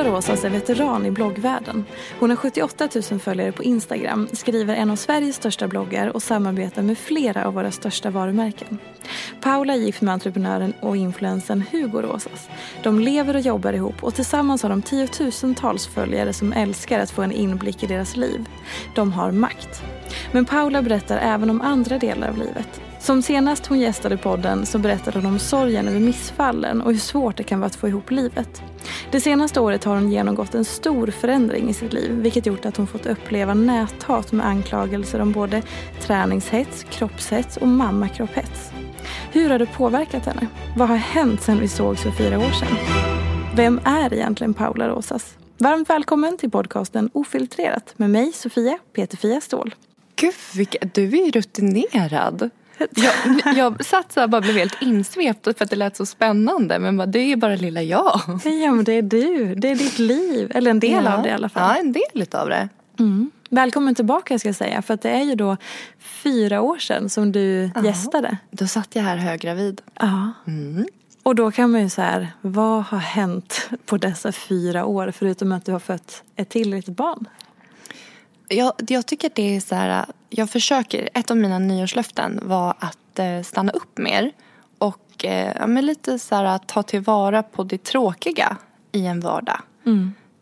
Paula Rosas är veteran i bloggvärlden. Hon har 78 000 följare på Instagram, skriver en av Sveriges största bloggar och samarbetar med flera av våra största varumärken. Paula är gift med entreprenören och influensen Hugo Rosas. De lever och jobbar ihop och tillsammans har de tiotusentals följare som älskar att få en inblick i deras liv. De har makt. Men Paula berättar även om andra delar av livet. Som senast hon gästade podden så berättade hon om sorgen över missfallen och hur svårt det kan vara att få ihop livet. Det senaste året har hon genomgått en stor förändring i sitt liv vilket gjort att hon fått uppleva näthat med anklagelser om både träningshets, kroppshets och mammakropphets. Hur har det påverkat henne? Vad har hänt sedan vi sågs för fyra år sedan? Vem är egentligen Paula Rosas? Varmt välkommen till podcasten Ofiltrerat med mig Sofia Peterfia Ståhl. Gud, vilka, du är ju rutinerad. Jag, jag satt så här bara blev helt insvept för att det lät så spännande. Men bara, det är ju bara lilla jag. Ja, men det är du. Det är ditt liv. Eller en del ja. av det i alla fall. Ja, en del av det. Mm. Välkommen tillbaka ska jag säga. För att det är ju då fyra år sedan som du Ja. gästade. Då satt jag här höggravid. Ja. Mm. Och då kan man ju så här, vad har hänt på dessa fyra år förutom att du har fött ett till litet barn? Jag, jag tycker att det är så här, jag försöker, ett av mina nyårslöften var att eh, stanna upp mer och eh, ja, men lite så här, att ta tillvara på det tråkiga i en vardag.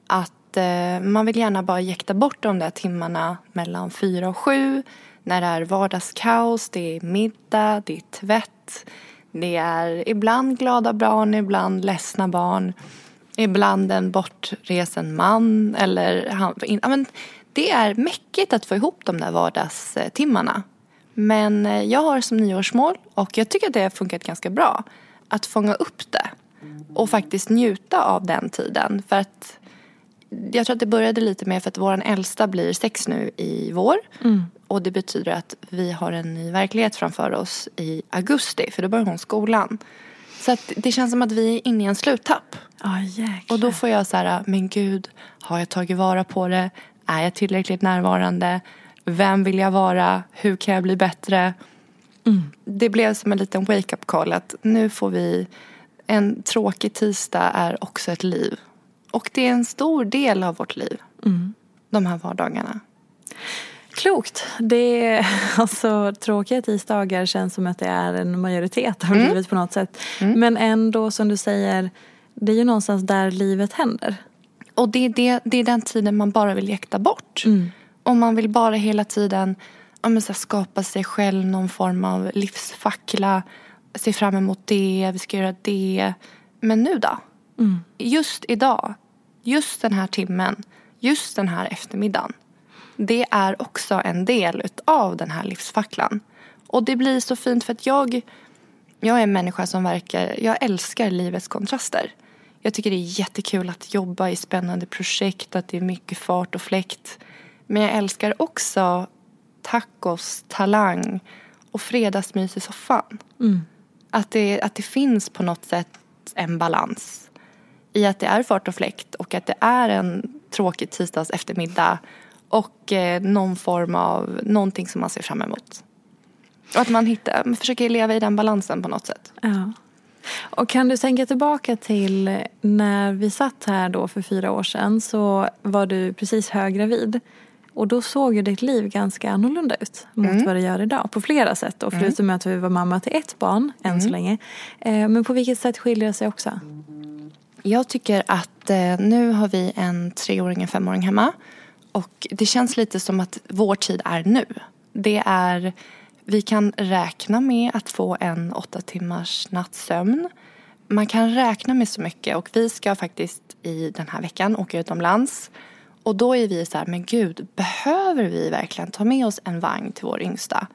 Att eh, man vill gärna bara jäkta bort de där timmarna mellan fyra och sju när det är vardagskaos, det är middag, det är tvätt, det är ibland glada barn, ibland ledsna barn. Ibland en bortresen man eller han, in, det är mäckigt att få ihop de där vardagstimmarna. Men eh, jag har som nyårsmål och jag tycker att det har funkat ganska bra att fånga upp det och faktiskt njuta av den tiden. För att jag tror att det började lite med för att vår äldsta blir sex nu i vår. Och det betyder att vi har en ny verklighet framför oss i augusti för då börjar hon skolan. Så att det känns som att vi är inne i en sluttapp. Jäklar. Och då får jag så här, men gud, har jag tagit vara på det? Är jag tillräckligt närvarande? Vem vill jag vara? Hur kan jag bli bättre? Det blev som en liten wake-up call att nu får vi, en tråkig tisdag är också ett liv. Och det är en stor del av vårt liv. De här vardagarna. Klokt. Det är, alltså, tråkiga tisdagar känns som att det är en majoritet av livet på något sätt. Men ändå som du säger, det är ju någonstans där livet händer. Och det är, det, det är den tiden man bara vill jäkta bort. Och man vill bara hela tiden ja, men så här, skapa sig själv någon form av livsfackla. Se fram emot det, vi ska göra det. Men nu då? Just idag, just den här timmen, just den här eftermiddagen. Det är också en del av den här livsfacklan. Och det blir så fint för att jag jag är en människa som verkar, jag älskar livets kontraster. Jag tycker det är jättekul att jobba i spännande projekt, att det är mycket fart och fläkt. Men jag älskar också tacos, talang och fredagsmys i soffan. Mm. Att, det, att det finns på något sätt en balans i att det är fart och fläkt och att det är en tråkig tisdags eftermiddag och eh, någon form av någonting som man ser fram emot. Och att man, hittar, man försöker leva i den balansen på något sätt. Ja. Och kan du tänka tillbaka till när vi satt här då för fyra år sedan så var du precis höggravid. Och då såg ju ditt liv ganska annorlunda ut mot Mm. vad det gör idag. På flera sätt då, förutom att du var mamma till ett barn än Mm. så länge. Eh, men på vilket sätt skiljer det sig också? Jag tycker att eh, nu har vi en treåring och en femåring hemma. Och det känns lite som att vår tid är nu. Det är, vi kan räkna med att få en åtta timmars nattsömn. Man kan räkna med så mycket och vi ska faktiskt i den här veckan åka utomlands. Och då är vi så här, men gud, behöver vi verkligen ta med oss en vagn till vår yngsta?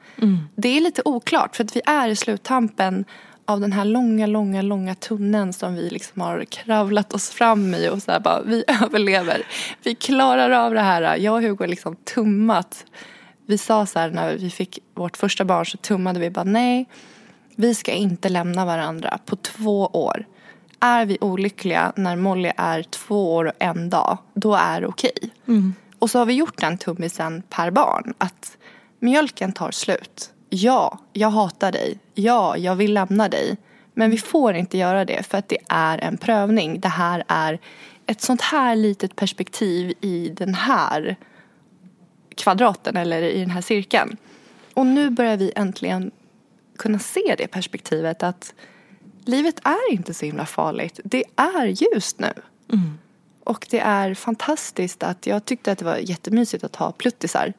Det är lite oklart för att vi är i sluttampen av den här långa, långa, långa tunneln som vi liksom har kravlat oss fram i och så här bara, vi överlever. Vi klarar av det här. Jag och Hugo har liksom tummat. Vi sa så här när vi fick vårt första barn så tummade vi bara nej, vi ska inte lämna varandra på två år. Är vi olyckliga när Molly är två år och en dag, då är det okej. Och så har vi gjort den tummisen per barn. Att mjölken tar slut. Ja, jag hatar dig. Ja, jag vill lämna dig. Men vi får inte göra det för att det är en prövning. Det här är ett sånt här litet perspektiv i den här kvadraten eller i den här cirkeln. Och nu börjar vi äntligen kunna se det perspektivet att livet är inte så himla farligt. Det är ljust nu. Och det är fantastiskt att jag tyckte att det var jättemysigt att ha pluttisar.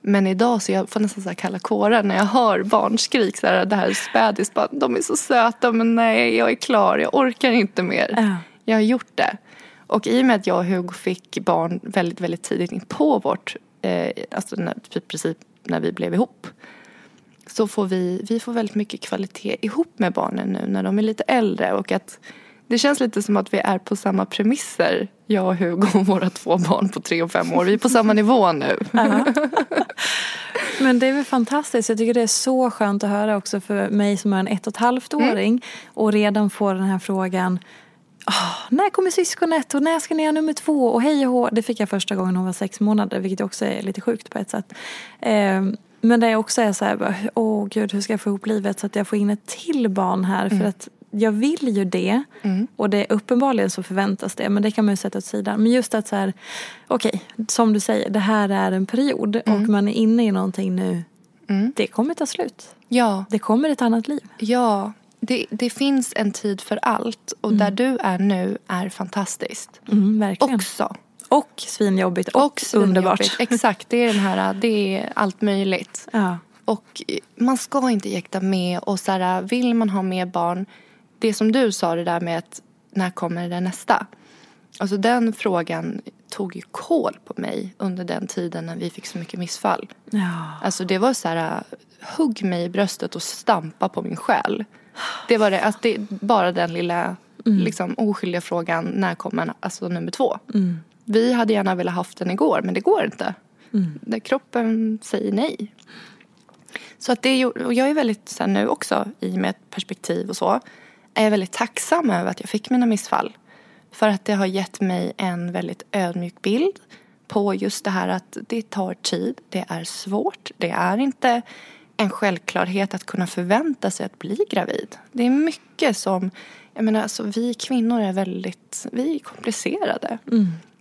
Men idag så jag får nästan så här kalla kårar när jag hör barnskrik. Så här, det här spädis, bara, de är så söta men nej jag är klar, jag orkar inte mer. Ja. Jag har gjort det. Och i och med att jag och Hugo fick barn väldigt, väldigt tidigt in på vårt, eh, alltså när, typ precis när vi blev ihop. Så får vi, vi får väldigt mycket kvalitet ihop med barnen nu när de är lite äldre. Och att det känns lite som att vi är på samma premisser, jag och Hugo och våra två barn på tre och fem år. Vi är på samma nivå nu. Men det är väl fantastiskt. Jag tycker det är så skönt att höra också för mig som är en ett och ett halvt åring och redan får den här frågan "Ah, när kommer syskonet och när ska ni ha nummer två och hej och hå. Det fick jag första gången hon var sex månader vilket också är lite sjukt på ett sätt. Ehm, men det också är så här, åh gud hur ska jag få ihop livet så att jag får in ett till barn här för att jag vill ju det och det uppenbarligen så förväntas det men det kan man ju sätta åt sidan. Men just att så här, okej som du säger det här är en period och man är inne i någonting nu. Det kommer ta slut. Ja, Det kommer ett annat liv. ja. Det, det finns en tid för allt och där du är nu är fantastiskt. Mm, verkligen. Också. Och svinjobbigt och, Och svinjobbigt. underbart. Exakt, det är den här, det är allt möjligt. Ja. Och man ska inte jäkta med och så här, vill man ha mer barn, det som du sa det där med att när kommer det nästa? Alltså den frågan tog ju kål på mig under den tiden när vi fick så mycket missfall. Ja. Alltså det var så här, hugg mig i bröstet och stampa på min själ. Det var det, alltså det, bara den lilla liksom, oskyldiga frågan, när kommer alltså, nummer två? Vi hade gärna velat haft den igår, men det går inte. Där kroppen säger nej. Så att det och jag är väldigt, så här, nu också, i och med ett perspektiv och så, är jag väldigt tacksam över att jag fick mina missfall. För att det har gett mig en väldigt ödmjuk bild på just det här att det tar tid, det är svårt, det är inte en självklarhet att kunna förvänta sig att bli gravid. Det är mycket som, jag menar alltså vi kvinnor är väldigt, vi är komplicerade.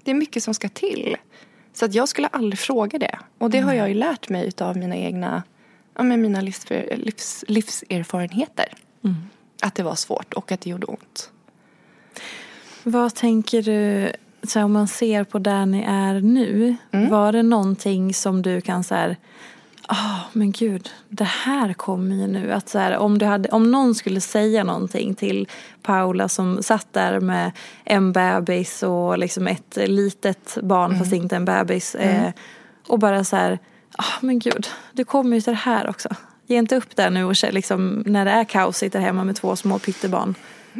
Det är mycket som ska till. Så att jag skulle aldrig fråga det. Och det har jag ju lärt mig av mina egna, ja men mina livs, livs, livserfarenheter. Att det var svårt och att det gjorde ont. Vad tänker du, så här, om man ser på där ni är nu. Var det någonting som du kan så här, ah men gud, det här kommer ju nu. Att så här, om, du hade, om någon skulle säga någonting till Paula som satt där med en bebis och liksom ett litet barn fast inte en bebis. Eh, och bara så här, ah men gud, du kommer ju till det här också. Ge inte upp där nu och liksom, när det är kaosigt där hemma med två små pyttebarn.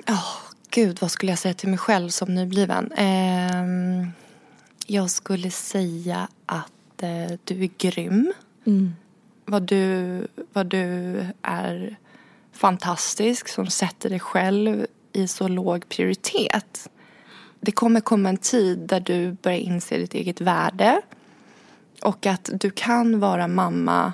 Oh, gud, vad skulle jag säga till mig själv som nybliven? Eh, jag skulle säga att eh, du är grym. Mm. Vad, du, vad du är fantastisk som sätter dig själv i så låg prioritet. Det kommer komma en tid där du börjar inse ditt eget värde och att du kan vara mamma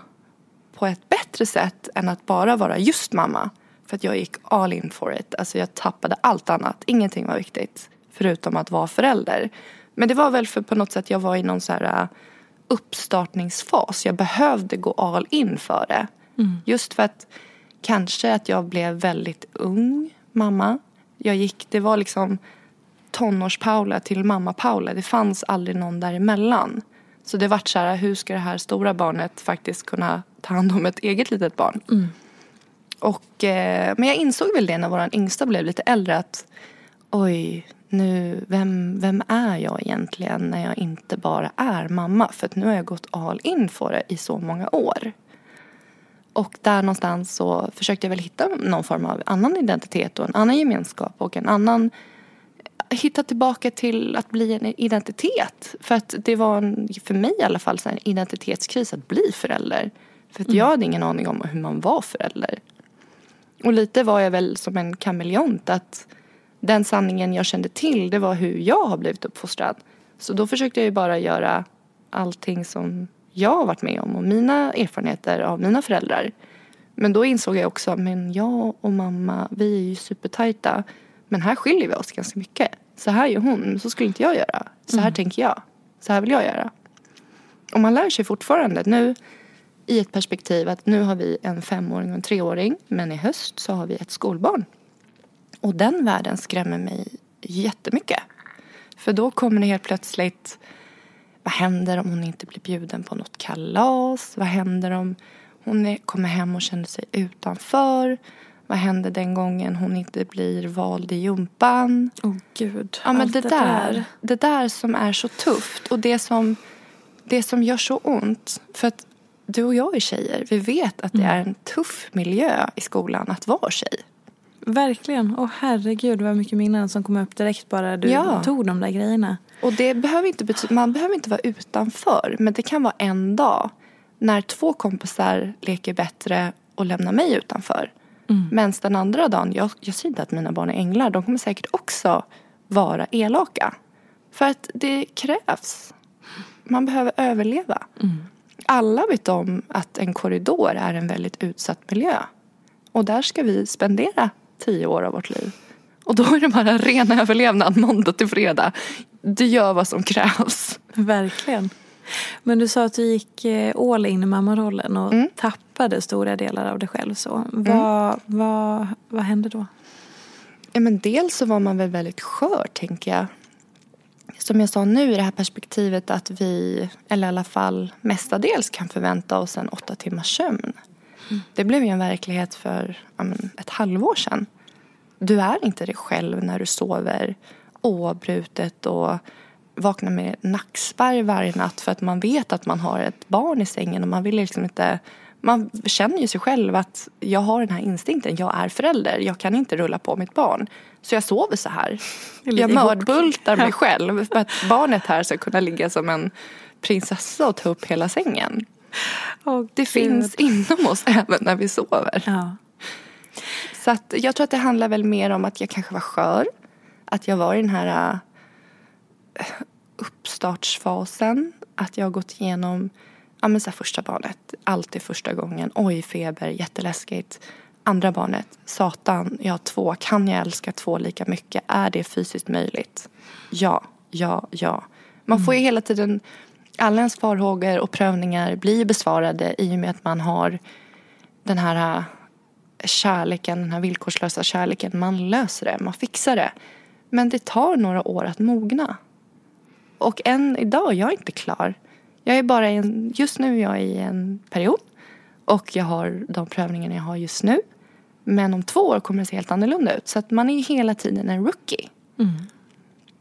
på ett bättre sätt än att bara vara just mamma. För att jag gick all in for it. Alltså jag tappade allt annat. Ingenting var viktigt. Förutom att vara förälder. Men det var väl för på något sätt jag var i någon så här uppstartningsfas. Jag behövde gå all in för det. Mm. Just för att kanske att jag blev väldigt ung mamma. Jag gick, det var liksom tonårs-Paula till mamma-Paula. Det fanns aldrig någon däremellan. Så det vart så här, hur ska det här stora barnet faktiskt kunna ta hand om ett eget litet barn? Mm. Och, eh, men jag insåg väl det när vår yngsta blev lite äldre att oj, nu, vem, vem är jag egentligen när jag inte bara är mamma? För nu har jag gått all in för det i så många år. Och där någonstans så försökte jag väl hitta någon form av annan identitet och en annan gemenskap och en annan hitta tillbaka till att bli en identitet. För att det var en, för mig i alla fall en identitetskris att bli förälder. För att jag hade ingen aning om hur man var förälder. Och lite var jag väl som en kameleont att den sanningen jag kände till det var hur jag har blivit uppfostrad. Så då försökte jag ju bara göra allting som jag har varit med om och mina erfarenheter av mina föräldrar. Men då insåg jag också, men jag och mamma, vi är ju supertajta. Men här skiljer vi oss ganska mycket. Så här gör hon, men så skulle inte jag göra. Så här tänker jag. Så här vill jag göra. Och man lär sig fortfarande nu i ett perspektiv att nu har vi en femåring och en treåring. Men i höst så har vi ett skolbarn. Och den världen skrämmer mig jättemycket. För då kommer det helt plötsligt vad händer om hon inte blir bjuden på något kalas? Vad händer om hon kommer hem och känner sig utanför? Vad händer den gången hon inte blir vald i jumpan? Åh oh, gud. Ja, men allt det, där, det där som är så tufft och det som, det som gör så ont. För att du och jag är tjejer. Vi vet att det är en tuff miljö i skolan att vara tjej. Verkligen. Åh herregud vad mycket minnen som kom upp direkt bara du Ja. tog de där grejerna. Och det behöver inte betyda, man behöver inte vara utanför. Men det kan vara en dag när två kompisar leker bättre och lämnar mig utanför. Mm. Men den andra dagen, jag, jag säger inte att mina barn är änglar, de kommer säkert också vara elaka. För att det krävs. Man behöver överleva. Mm. Alla vet om att en korridor är en väldigt utsatt miljö. Och där ska vi spendera tio år av vårt liv. Och då är det bara ren överlevnad måndag till fredag. Du gör vad som krävs. Verkligen. Men du sa att du gick eh, all in i mammarollen och Mm. tappade stora delar av dig själv. Så. Vad, vad, vad hände då? Ja, men dels så var man väl väldigt skör, tänker jag. Som jag sa nu i det här perspektivet att vi, eller i alla fall mestadels kan förvänta oss en åtta timmars sömn. Det blev ju en verklighet för ja, ett halvår sedan. Du är inte dig själv när du sover oavbrutet och vaknar med nackspärr varje natt för att man vet att man har ett barn i sängen och man vill liksom inte man känner ju sig själv att jag har den här instinkten, jag är förälder, jag kan inte rulla på mitt barn. Så jag sover så här. Jag mördbultar mig själv för att barnet här ska kunna ligga som en prinsessa och ta upp hela sängen. Åh, Det finns inom oss även när vi sover. Ja. Så att jag tror att det handlar väl mer om att jag kanske var skör. Att jag var i den här äh, uppstartsfasen. Att jag har gått igenom ja, men så första barnet, alltid första gången. Oj, feber, jätteläskigt. Andra barnet, satan, jag har två. Kan jag älska två lika mycket? Är det fysiskt möjligt? Ja, ja, ja. Man får ju hela tiden, alla ens farhågor och prövningar blir besvarade i och med att man har den här äh, kärleken, den här villkorslösa kärleken. Man löser det, man fixar det. Men det tar några år att mogna. Och än idag, jag är inte klar. Jag är bara en, just nu är jag i en period. Och jag har de prövningarna jag har just nu. Men om två år kommer det se helt annorlunda ut. Så att man är ju hela tiden en rookie. Mm.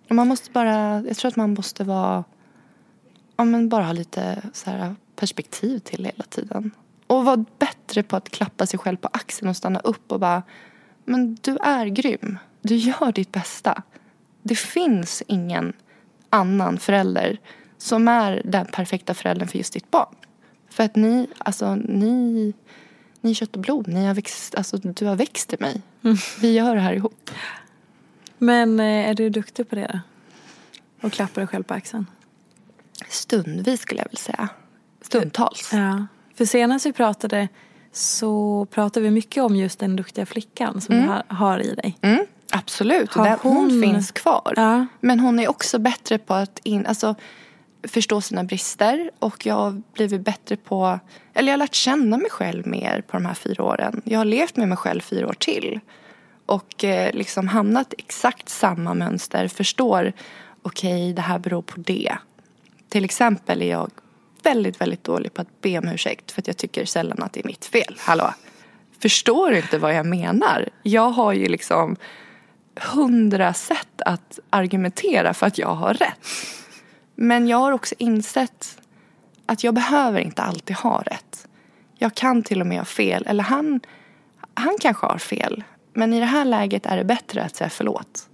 Och man måste bara, jag tror att man måste vara, ja men bara ha lite så här perspektiv till hela tiden. Och vara bättre på att klappa sig själv på axeln och stanna upp och bara Men du är grym. Du gör ditt bästa. Det finns ingen annan förälder som är den perfekta föräldern för just ditt barn. För att ni, alltså ni, ni är kött och blod. Ni har växt, alltså, du har växt i mig. Vi gör det här ihop. Men eh, är du duktig på det? Och klappar dig själv på axeln? Stundvis skulle jag vilja säga. Stundtals. Ja. För senast vi pratade så pratade vi mycket om just den duktiga flickan som du har, har i dig. Mm, absolut. Har hon, hon- finns kvar. Ja. Men hon är också bättre på att in, alltså, förstå sina brister. Och jag har blivit bättre på... Eller jag har lärt känna mig själv mer på de här fyra åren. Jag har levt med mig själv fyra år till. Och eh, liksom hamnat i exakt samma mönster. Förstår, okej, det här beror på det. Till exempel är jag väldigt, väldigt dålig på att be om ursäkt. För att jag tycker sällan att det är mitt fel. Hallå? Förstår du inte vad jag menar? Jag har ju liksom hundra sätt att argumentera för att jag har rätt. Men jag har också insett att jag behöver inte alltid ha rätt. Jag kan till och med ha fel. Eller han, han kanske har fel. Men i det här läget är det bättre att säga förlåt.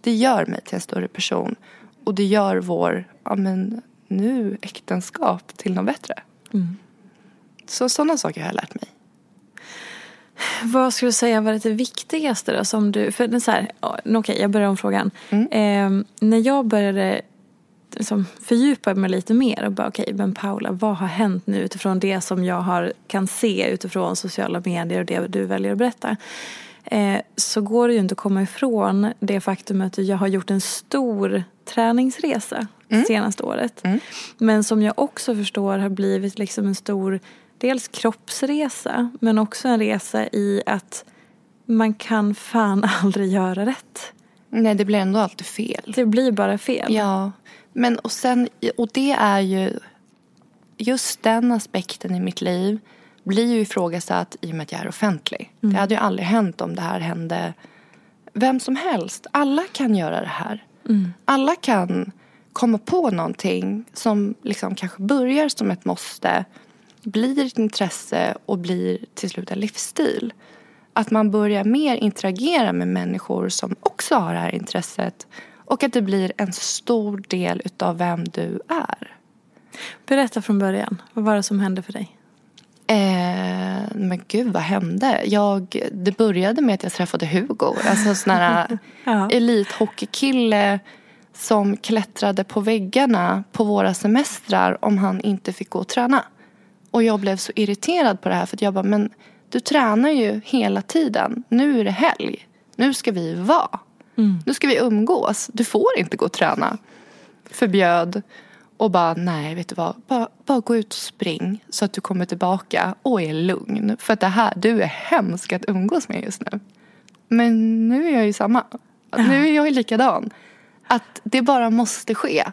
Det gör mig till en större person. Och det gör vår, ja men nu äktenskap till något bättre. Så sådana saker har jag lärt mig. Vad skulle du säga var det viktigaste då som du, för så här, okej jag börjar om frågan. Eh, när jag började liksom fördjupa mig lite mer och bara okej men Paula vad har hänt nu utifrån det som jag har, kan se utifrån sociala medier och det du väljer att berätta. Eh, så går det ju inte att komma ifrån det faktum att jag har gjort en stor träningsresa senaste året. Men som jag också förstår har blivit liksom en stor dels kroppsresa men också en resa i att man kan fan aldrig göra rätt. Nej, det blir ändå alltid fel. Det blir bara fel. Ja, men och sen, och det är ju just den aspekten i mitt liv blir ju ifrågasatt i och med att jag är offentlig. Det hade ju aldrig hänt om det här hände vem som helst. Alla kan göra det här. Alla kan komma på någonting som liksom kanske börjar som ett måste, blir ett intresse och blir till slut en livsstil. Att man börjar mer interagera med människor som också har det här intresset och att det blir en stor del utav vem du är. Berätta från början. Vad var det som hände för dig? Eh, men gud, vad hände? Jag, det började med att jag träffade Hugo. Alltså en sån här Ja. elithockeykille som klättrade på väggarna på våra semestrar om han inte fick gå och träna. Och jag blev så irriterad på det här för att jag bara, men du tränar ju hela tiden. Nu är det helg. Nu ska vi vara. Nu ska vi umgås. Du får inte gå och träna. Förbjöd. Och bara, nej vet du vad. Bara, bara gå ut och spring så att du kommer tillbaka och är lugn. För att det här, du är hemsk att umgås med just nu. Men nu är jag ju samma. Nu är jag ju likadan. Att det bara måste ske.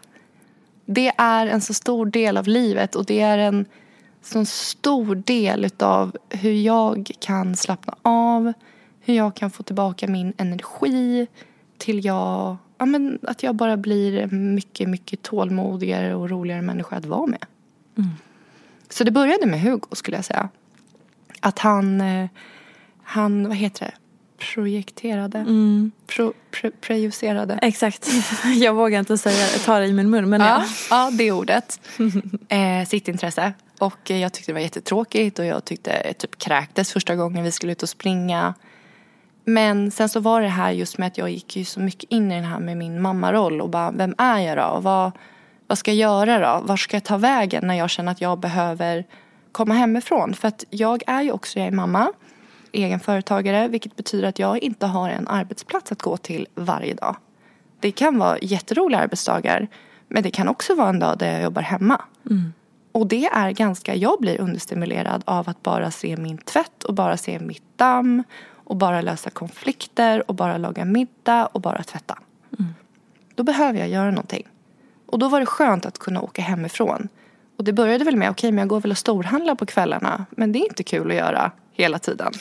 Det är en så stor del av livet och det är en så stor del av hur jag kan slappna av. Hur jag kan få tillbaka min energi till jag, ja, men att jag bara blir mycket, mycket tålmodigare och roligare människa att vara med. Så det började med Hugo skulle jag säga. Att han, eh, han vad heter det, projekterade, Pro, pre, prejudicerade. Exakt. Jag vågar inte säga ta det i min mun. Men ja. Ja, ja det ordet. Eh, sitt intresse. Och eh, jag tyckte det var jättetråkigt och jag tyckte jag typ kräktes första gången vi skulle ut och springa. Men sen så var det här just med att jag gick ju så mycket in i den här med min mammaroll och bara vem är jag då? Vad, vad ska jag göra då? Var ska jag ta vägen när jag känner att jag behöver komma hemifrån? För att jag är ju också, jag är mamma, egen företagare vilket betyder att jag inte har en arbetsplats att gå till varje dag. Det kan vara jätteroliga arbetsdagar men det kan också vara en dag där jag jobbar hemma. Och det är ganska, jag blir understimulerad av att bara se min tvätt och bara se mitt damm och bara lösa konflikter och bara laga middag och bara tvätta. Då behöver jag göra någonting. Och då var det skönt att kunna åka hemifrån. Och det började väl med, okej men jag går väl och storhandlar på kvällarna. Men det är inte kul att göra hela tiden.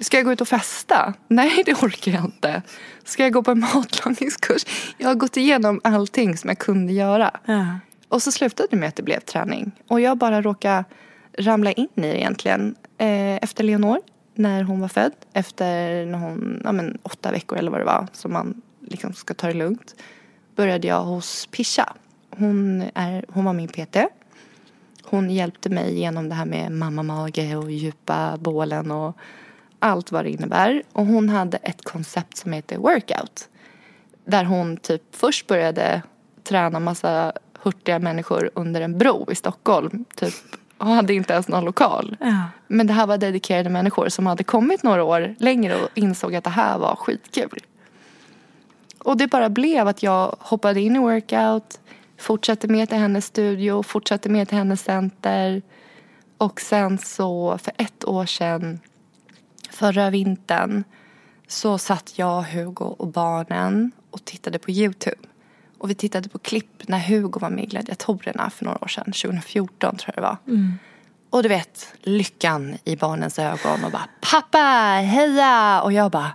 Ska jag gå ut och festa? Nej, det orkar jag inte. Ska jag gå på en matlagningskurs? Jag har gått igenom allting som jag kunde göra. Ja. Och så slutade det med att det blev träning. Och jag bara råkade ramla in i det egentligen. Eh, efter Leonor, när hon var född, efter när hon, ja, men, åtta veckor eller vad det var, som man liksom ska ta det lugnt, började jag hos Pisha. Hon, är, hon var min PT. Hon hjälpte mig genom det här med mammamage och djupa bålen och allt vad det innebär. Och hon hade ett koncept som heter workout. Där hon typ först började träna massa hurtiga människor under en bro i Stockholm. Typ, och hade inte ens någon lokal. Ja. Men det här var dedikerade människor som hade kommit några år längre och insåg att det här var skitkul. Och det bara blev att jag hoppade in i workout, fortsatte med till hennes studio, fortsatte med till hennes center. Och sen så för ett år sedan, förra vintern, så satt jag, Hugo och barnen och tittade på Youtube. Och vi tittade på klipp när Hugo var med i Gladiatorerna för några år sedan, 2014 tror jag det var. Och du vet, lyckan i barnens ögon och bara pappa, heja! Och jag bara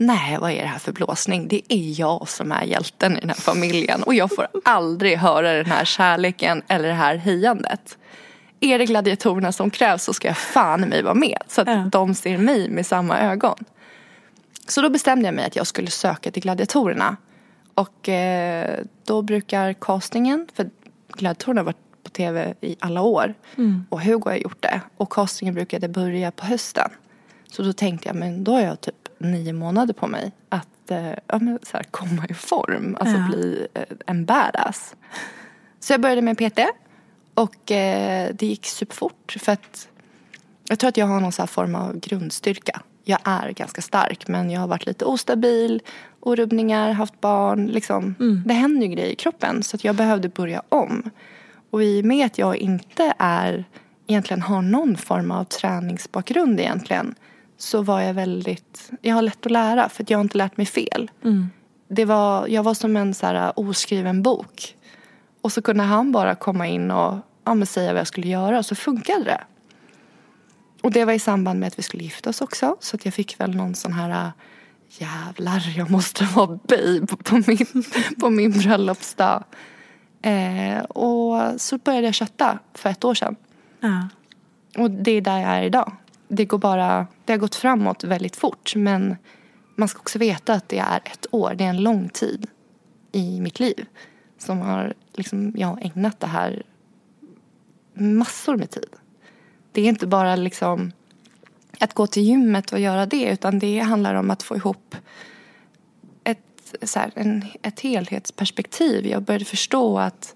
nej vad är det här för blåsning? Det är jag som är hjälten i den här familjen och jag får aldrig höra den här kärleken eller det här hejandet. Är det gladiatorerna som krävs så ska jag fan mig vara med så att Ja. de ser mig med samma ögon. Så då bestämde jag mig att jag skulle söka till gladiatorerna. Och eh, då brukar castingen, för gladiatorerna har varit på tv i alla år och Hugo har gjort det. Och castingen brukade börja på hösten. Så då tänkte jag, men då har jag typ nio månader på mig att eh, ja, men så här, komma i form, alltså Ja. bli eh, en badass. Så jag började med PT och eh, det gick superfort för att jag tror att jag har någon så här form av grundstyrka. Jag är ganska stark men jag har varit lite ostabil, orubbningar, haft barn. Liksom. Det händer ju grejer i kroppen så att jag behövde börja om. Och i och med att jag inte är, egentligen har någon form av träningsbakgrund egentligen så var jag väldigt, jag har lätt att lära för att jag har inte lärt mig fel. Det var, jag var som en så här oskriven bok. Och så kunde han bara komma in och ja, säga vad jag skulle göra och så funkade det. Och det var i samband med att vi skulle gifta oss också. Så att jag fick väl någon sån här äh, jävlar jag måste vara babe på min, på min bröllopsdag. Eh, och så började jag kötta för ett år sedan. Ja. Och det är där jag är idag. Det, går bara, det har gått framåt väldigt fort men man ska också veta att det är ett år. Det är en lång tid i mitt liv. Som har liksom, jag har ägnat det här massor med tid. Det är inte bara liksom att gå till gymmet och göra det utan det handlar om att få ihop ett, så här, en, ett helhetsperspektiv. Jag började förstå att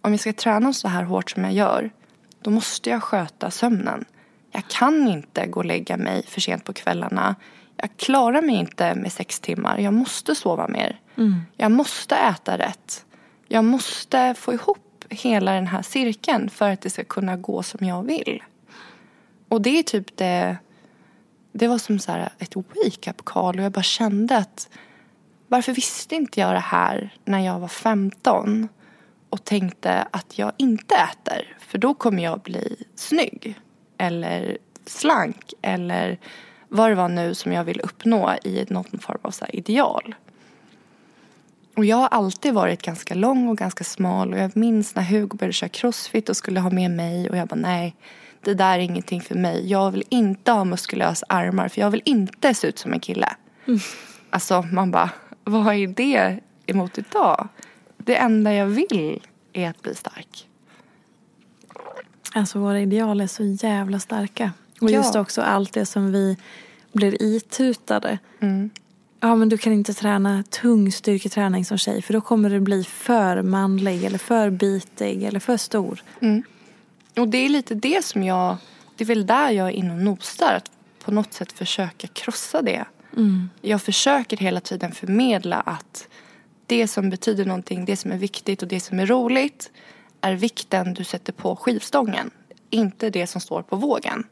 om jag ska träna så här hårt som jag gör då måste jag sköta sömnen. Jag kan inte gå och lägga mig för sent på kvällarna. Jag klarar mig inte med sex timmar. Jag måste sova mer. Jag måste äta rätt. Jag måste få ihop hela den här cirkeln för att det ska kunna gå som jag vill. Och det är typ det... Det var som så här ett wake-up call och jag bara kände att varför visste inte jag det här när jag var 15 och tänkte att jag inte äter för då kommer jag bli snygg eller slank eller vad det var nu som jag vill uppnå i någon form av så ideal. Och jag har alltid varit ganska lång och ganska smal och jag minns när Hugo började köra crossfit och skulle ha med mig och jag bara nej, det där är ingenting för mig. Jag vill inte ha muskulösa armar för jag vill inte se ut som en kille. Alltså man bara, vad är det emot idag? Det enda jag vill är att bli stark. Alltså våra ideal är så jävla starka. Och Ja. just också allt det som vi blir itutade. Mm. Ja men du kan inte träna tung styrketräning som tjej för då kommer du bli för manlig eller för bitig eller för stor. Och det är lite det som jag, det är väl där jag är inne och nosar. Att på något sätt försöka krossa det. Jag försöker hela tiden förmedla att det som betyder någonting, det som är viktigt och det som är roligt är vikten du sätter på skivstången. Inte det som står på vågen.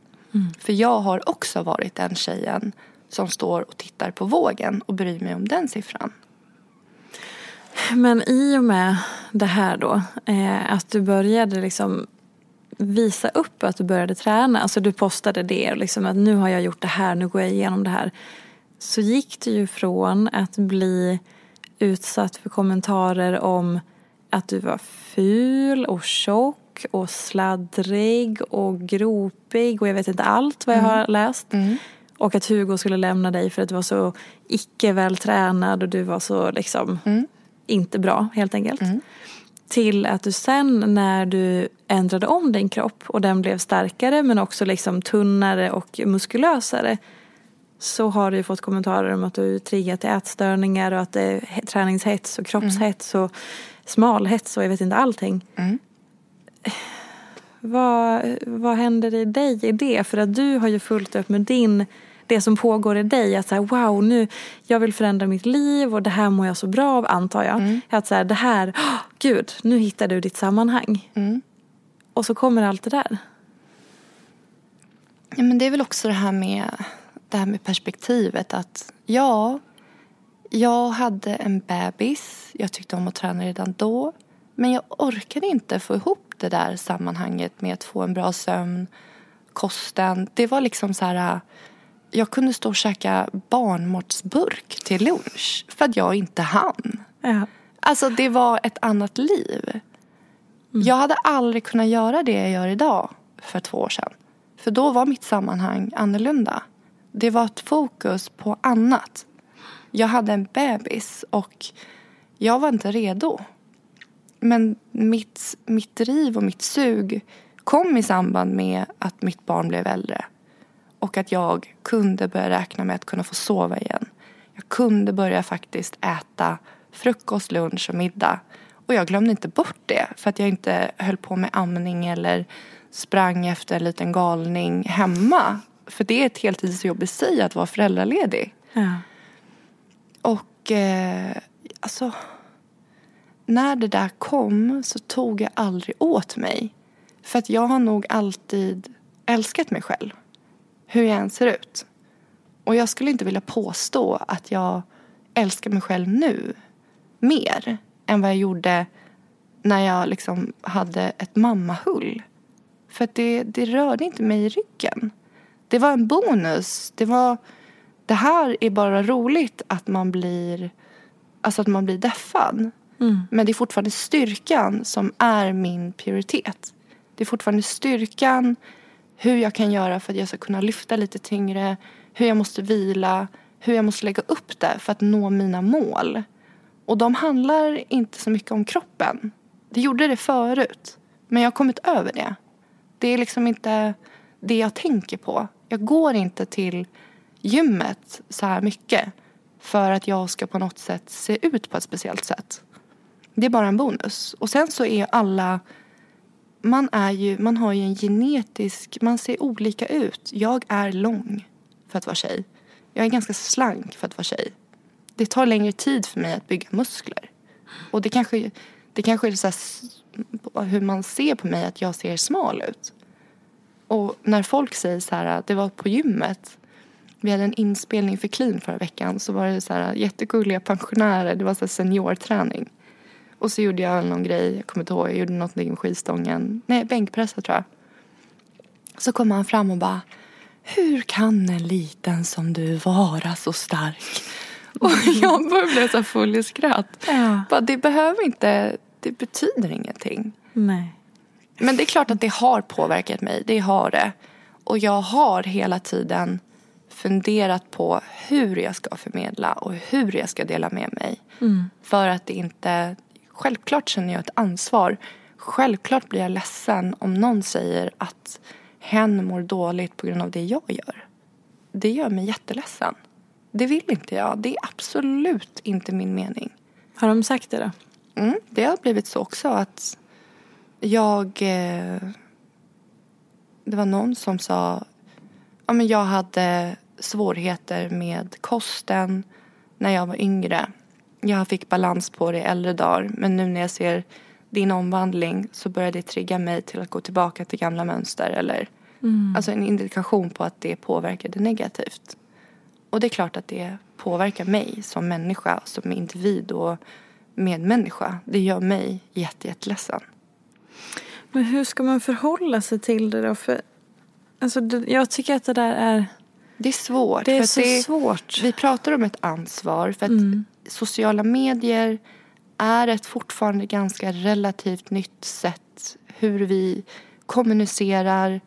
För jag har också varit den tjejen som står och tittar på vågen och bryr mig om den siffran. Men i och med det här då, eh, att du började liksom visa upp att du började träna, alltså du postade det och liksom att nu har jag gjort det här, nu går jag igenom det här. Så gick du ju från att bli utsatt för kommentarer om att du var ful och tjock och sladdrig och gropig och jag vet inte allt vad jag har läst. Mm. Och att Hugo skulle lämna dig för att du var så icke vältränad och du var så liksom Mm. inte bra helt enkelt. Mm. Till att du sen när du ändrade om din kropp och den blev starkare men också liksom tunnare och muskulösare så har du fått kommentarer om att du är triggad till ätstörningar och att det är he- träningshets och kroppshets och smalhets och jag vet inte allting. Mm. Vad, vad händer i dig i det? För att du har ju fullt upp med din, det som pågår i dig. Att så här, wow, nu, jag vill förändra mitt liv och det här mår jag så bra av antar jag. Att så här, det här, åh, gud, nu hittar du ditt sammanhang. Mm. Och så kommer allt det där. Ja, men det är väl också det här med, det här med perspektivet att ja, jag hade en bebis. Jag tyckte om att träna redan då. Men jag orkade inte få ihop det där sammanhanget med att få en bra sömn, kosten. Det var liksom så här, jag kunde stå och käka barnmatsburk till lunch för att jag inte hann. Ja. Alltså det var ett annat liv. Jag hade aldrig kunnat göra det jag gör idag för två år sedan. För då var mitt sammanhang annorlunda. Det var ett fokus på annat. Jag hade en bebis och jag var inte redo. Men mitt, mitt driv och mitt sug kom i samband med att mitt barn blev äldre. Och att jag kunde börja räkna med att kunna få sova igen. Jag kunde börja faktiskt äta frukost, lunch och middag. Och jag glömde inte bort det för att jag inte höll på med amning eller sprang efter en liten galning hemma. För det är ett heltidsjobb i sig att vara föräldraledig. Ja. Och eh, alltså, när det där kom så tog jag aldrig åt mig. För att jag har nog alltid älskat mig själv. Hur jag än ser ut. Och jag skulle inte vilja påstå att jag älskar mig själv nu mer än vad jag gjorde när jag liksom hade ett mammahull. För att det, det rörde inte mig i ryggen. Det var en bonus. Det var det här är bara roligt att man blir alltså att man blir deffad. Men det är fortfarande styrkan som är min prioritet. Det är fortfarande styrkan, hur jag kan göra för att jag ska kunna lyfta lite tyngre, hur jag måste vila, hur jag måste lägga upp det för att nå mina mål. Och de handlar inte så mycket om kroppen. Det gjorde det förut, men jag har kommit över det. Det är liksom inte det jag tänker på. Jag går inte till gymmet så här mycket för att jag ska på något sätt se ut på ett speciellt sätt. Det är bara en bonus. Och sen så är alla... Man, är ju, man har ju en genetisk... Man ser olika ut. Jag är lång för att vara tjej. Jag är ganska slank för att vara tjej. Det tar längre tid för mig att bygga muskler. Och det kanske, det kanske är så här, hur man ser på mig att jag ser smal ut. Och när folk säger så här, det var på gymmet. Vi hade en inspelning för Clean förra veckan. Så var det så här jättegulliga pensionärer. Det var så seniorträning. Och så gjorde jag någon grej, jag kommer inte ihåg, jag gjorde någonting med skivstången. Nej, bänkpressa tror jag. Så kommer han fram och bara Hur kan en liten som du vara så stark? Och jag började bli så full i skratt. Ja. Bara, det behöver inte, det betyder ingenting. Nej. Men det är klart att det har påverkat mig. Det har det. Och jag har hela tiden funderat på hur jag ska förmedla och hur jag ska dela med mig. För att det inte... Självklart känner jag ett ansvar. Självklart blir jag ledsen om någon säger att hen mår dåligt på grund av det jag gör. Det gör mig jätteledsen. Det vill inte jag. Det är absolut inte min mening. Har de sagt det då? Mm, det har blivit så också att jag... Eh, det var någon som sa... Ja, men jag hade svårigheter med kosten när jag var yngre. Jag fick balans på det i äldre dagar. Men nu när jag ser din omvandling så börjar det trigga mig till att gå tillbaka till gamla mönster. Eller, Alltså en indikation på att det påverkade negativt. Och det är klart att det påverkar mig som människa, som individ och medmänniska. Det gör mig jätte, jätteledsen. Men hur ska man förhålla sig till det då? För, alltså, jag tycker att det där är, Det är svårt. det är så det, svårt. Vi pratar om ett ansvar för att Mm. sociala medier är ett fortfarande ganska relativt nytt sätt hur vi kommunicerar.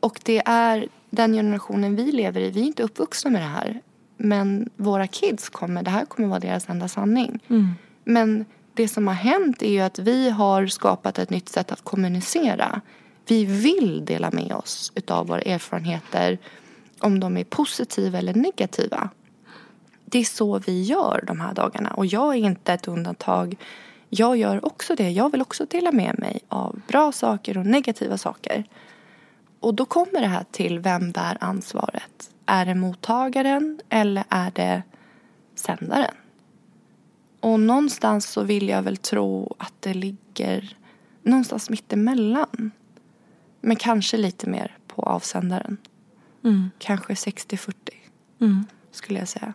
Och det är den generationen vi lever i. Vi är inte uppvuxna med det här. Men våra kids kommer, det här kommer vara deras enda sanning. Mm. Men det som har hänt är ju att vi har skapat ett nytt sätt att kommunicera. Vi vill dela med oss utav våra erfarenheter om de är positiva eller negativa. Det är så vi gör de här dagarna och jag är inte ett undantag. Jag gör också det. Jag vill också dela med mig av bra saker och negativa saker. Och då kommer det här till vem bär ansvaret? Är det mottagaren eller är det sändaren? Och någonstans så vill jag väl tro att det ligger någonstans mittemellan. Men kanske lite mer på avsändaren. Mm. Kanske 60-40 Mm. skulle jag säga.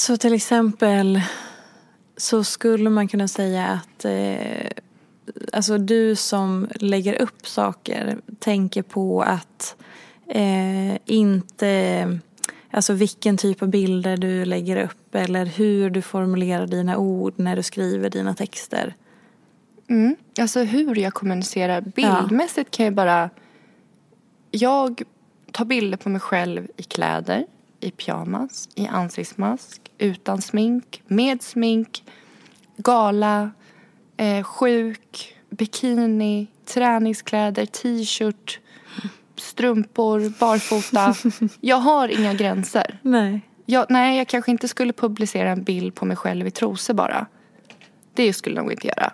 Så till exempel så skulle man kunna säga att eh, alltså du som lägger upp saker tänker på att eh, inte Alltså vilken typ av bilder du lägger upp eller hur du formulerar dina ord när du skriver dina texter. Mm. Alltså hur jag kommunicerar. Bildmässigt kan jag bara... Jag tar bilder på mig själv i kläder, i pyjamas, i ansiktsmask, utan smink, med smink, gala, eh, sjuk, bikini, träningskläder, t-shirt, strumpor, barfota. Jag har inga gränser. Nej. Jag, nej, jag kanske inte skulle publicera en bild på mig själv i trosor bara. Det skulle jag nog inte göra.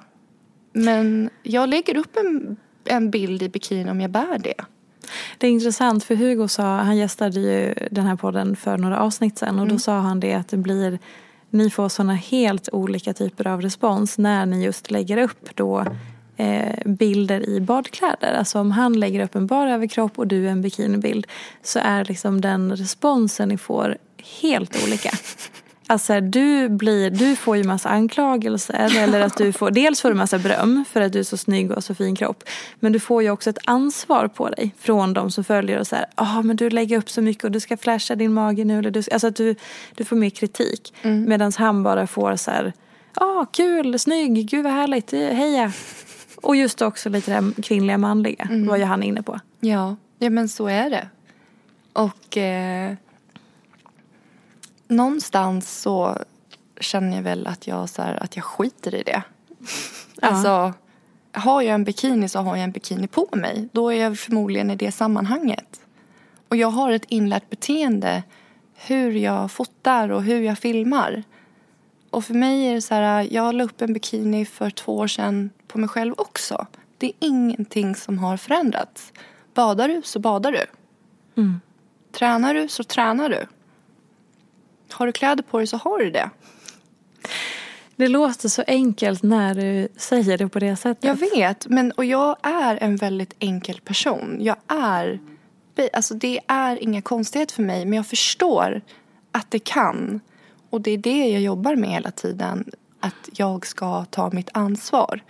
Men jag lägger upp en, en bild i bikini om jag bär det. Det är intressant för Hugo sa, han gästade ju den här podden för några avsnitt sen och då sa han det att det blir, ni får sådana helt olika typer av respons när ni just lägger upp då eh, bilder i badkläder. Alltså om han lägger upp en bar överkropp och du en bikinibild så är liksom den responsen ni får helt olika. Alltså du, blir, du får ju massa anklagelser eller att du får, dels får du massa beröm för att du är så snygg och så fin kropp. Men du får ju också ett ansvar på dig från de som följer och säger ja ah, men du lägger upp så mycket och du ska flasha din mage nu. Eller du, alltså att du, du får mer kritik. Mm. Medan han bara får så här, ja ah, kul, snygg, gud vad härligt, heja. Och just också lite det här kvinnliga manliga Mm. var ju han inne på. Ja, ja men så är det. Och eh, någonstans så känner jag väl att jag, så här, att jag skiter i det. Ja. Alltså, har jag en bikini så har jag en bikini på mig. Då är jag förmodligen i det sammanhanget. Och jag har ett inlärt beteende hur jag fotar och hur jag filmar. Och för mig är det så här, jag la upp en bikini för två år sedan på mig själv också. Det är ingenting som har förändrats. Badar du så badar du. Mm. Tränar du så tränar du. Har du kläder på dig så har du det. Det låter så enkelt när du säger det på det sättet. Jag vet, men och jag är en väldigt enkel person. Jag är, alltså det är inga konstigheter för mig, men jag förstår att det kan. Och det är det jag jobbar med hela tiden, att jag ska ta mitt ansvar.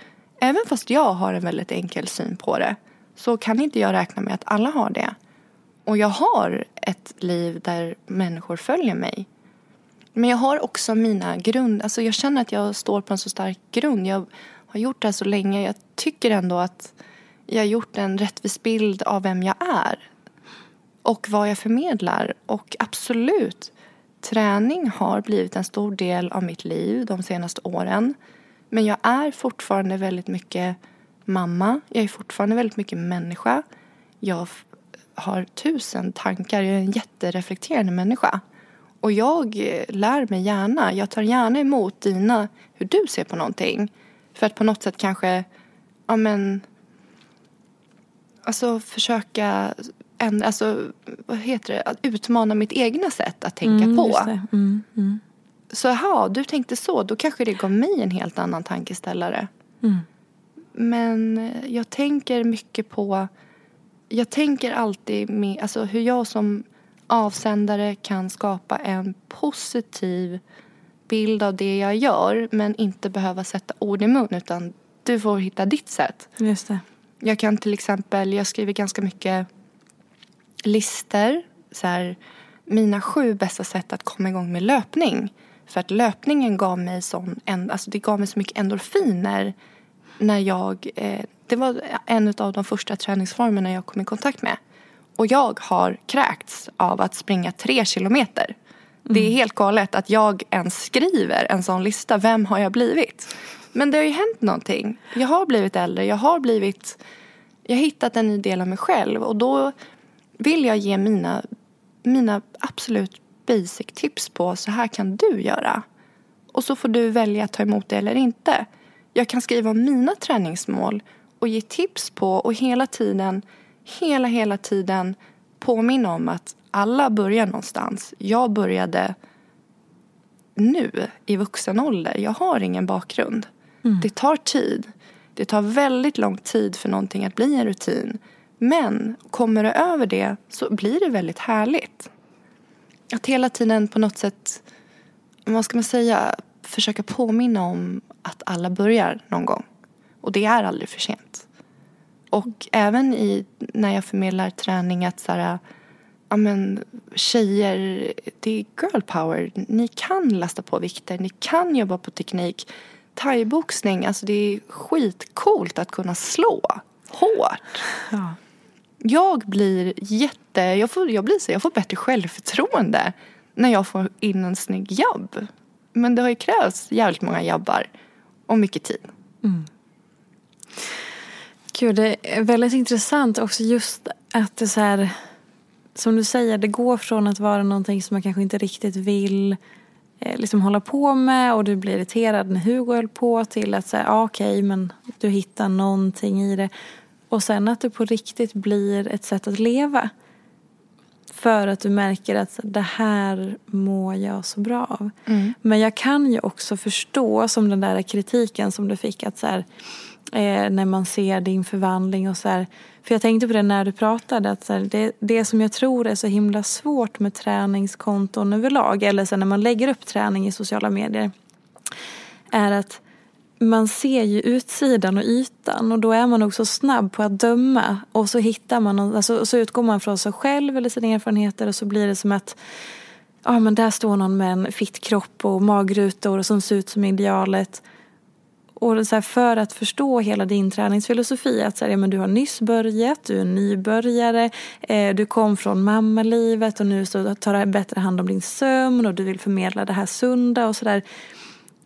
Även fast jag har en väldigt enkel syn på det så kan inte jag räkna med att alla har det. Och jag har ett liv där människor följer mig. Men jag har också mina grund... Alltså jag känner att jag står på en så stark grund. Jag har gjort det här så länge. Jag tycker ändå att jag har gjort en rättvis bild av vem jag är. Och vad jag förmedlar. Och absolut, träning har blivit en stor del av mitt liv de senaste åren. Men jag är fortfarande väldigt mycket mamma. Jag är fortfarande väldigt mycket människa. Jag har tusen tankar. Jag är en jättereflekterande människa. Och jag eh, lär mig gärna. Jag tar gärna emot dina, hur du ser på någonting. För att på något sätt kanske, ja men, alltså försöka ändra, alltså vad heter det, att utmana mitt egna sätt att tänka mm, på. Mm, mm. Så jaha, du tänkte så, då kanske det gav mig en helt annan tankeställare. Mm. Men eh, jag tänker mycket på, jag tänker alltid med, alltså hur jag som avsändare kan skapa en positiv bild av det jag gör men inte behöva sätta ord i mun utan du får hitta ditt sätt. Just det. Jag kan till exempel, jag skriver ganska mycket lister, så här, mina sju bästa sätt att komma igång med löpning. För att löpningen gav mig sån, alltså det gav mig så mycket endorfiner när jag, eh, det var en av de första träningsformerna jag kom i kontakt med. Och jag har kräkts av att springa tre kilometer. Mm. Det är mm. helt galet att jag ens skriver en sån lista. Vem har jag blivit? Men det har ju hänt någonting. Jag har blivit äldre. Jag har blivit... Jag har hittat en ny del av mig själv. Och då vill jag ge mina, mina absolut basic tips på så här kan du göra. Och så får du välja att ta emot det eller inte. Jag kan skriva om mina träningsmål och ge tips på och hela tiden hela, hela tiden påminna om att alla börjar någonstans. Jag började nu i vuxen ålder. Jag har ingen bakgrund. Mm. Det tar tid. Det tar väldigt lång tid för någonting att bli en rutin. Men kommer du över det så blir det väldigt härligt. Att hela tiden på något sätt, vad ska man säga, försöka påminna om att alla börjar någon gång. Och det är aldrig för sent. Och även i, när jag förmedlar träning att så här, ja men tjejer, det är girl power. Ni kan lasta på vikter, ni kan jobba på teknik. Thaiboxning, alltså det är skitcoolt att kunna slå hårt. Ja. Jag blir jätte, jag får, jag blir så, jag får bättre självförtroende när jag får in en snygg jabb. Men det har ju krävts jävligt många jabbar och mycket tid. Mm. Gud, det är väldigt intressant också just att det så här, som du säger, det går från att vara någonting som man kanske inte riktigt vill eh, liksom hålla på med och du blir irriterad när Hugo höll på till att säga ah, okej okay, men du hittar någonting i det. Och sen att det på riktigt blir ett sätt att leva. För att du märker att det här mår jag så bra av. Mm. Men jag kan ju också förstå som den där kritiken som du fick att så här, eh, när man ser din förvandling och så här. För jag tänkte på det när du pratade att så här, det, det som jag tror är så himla svårt med träningskonton överlag eller så när man lägger upp träning i sociala medier är att man ser ju utsidan och ytan och då är man också snabb på att döma och så hittar man, alltså, så utgår man från sig själv eller sina erfarenheter och så blir det som att ja men där står någon med en fitt kropp och magrutor och som ser ut som idealet och så här, för att förstå hela din träningsfilosofi, att så här, ja, men du har nyss börjat, du är nybörjare, eh, du kom från mammalivet och nu så tar du bättre hand om din sömn och du vill förmedla det här sunda och sådär.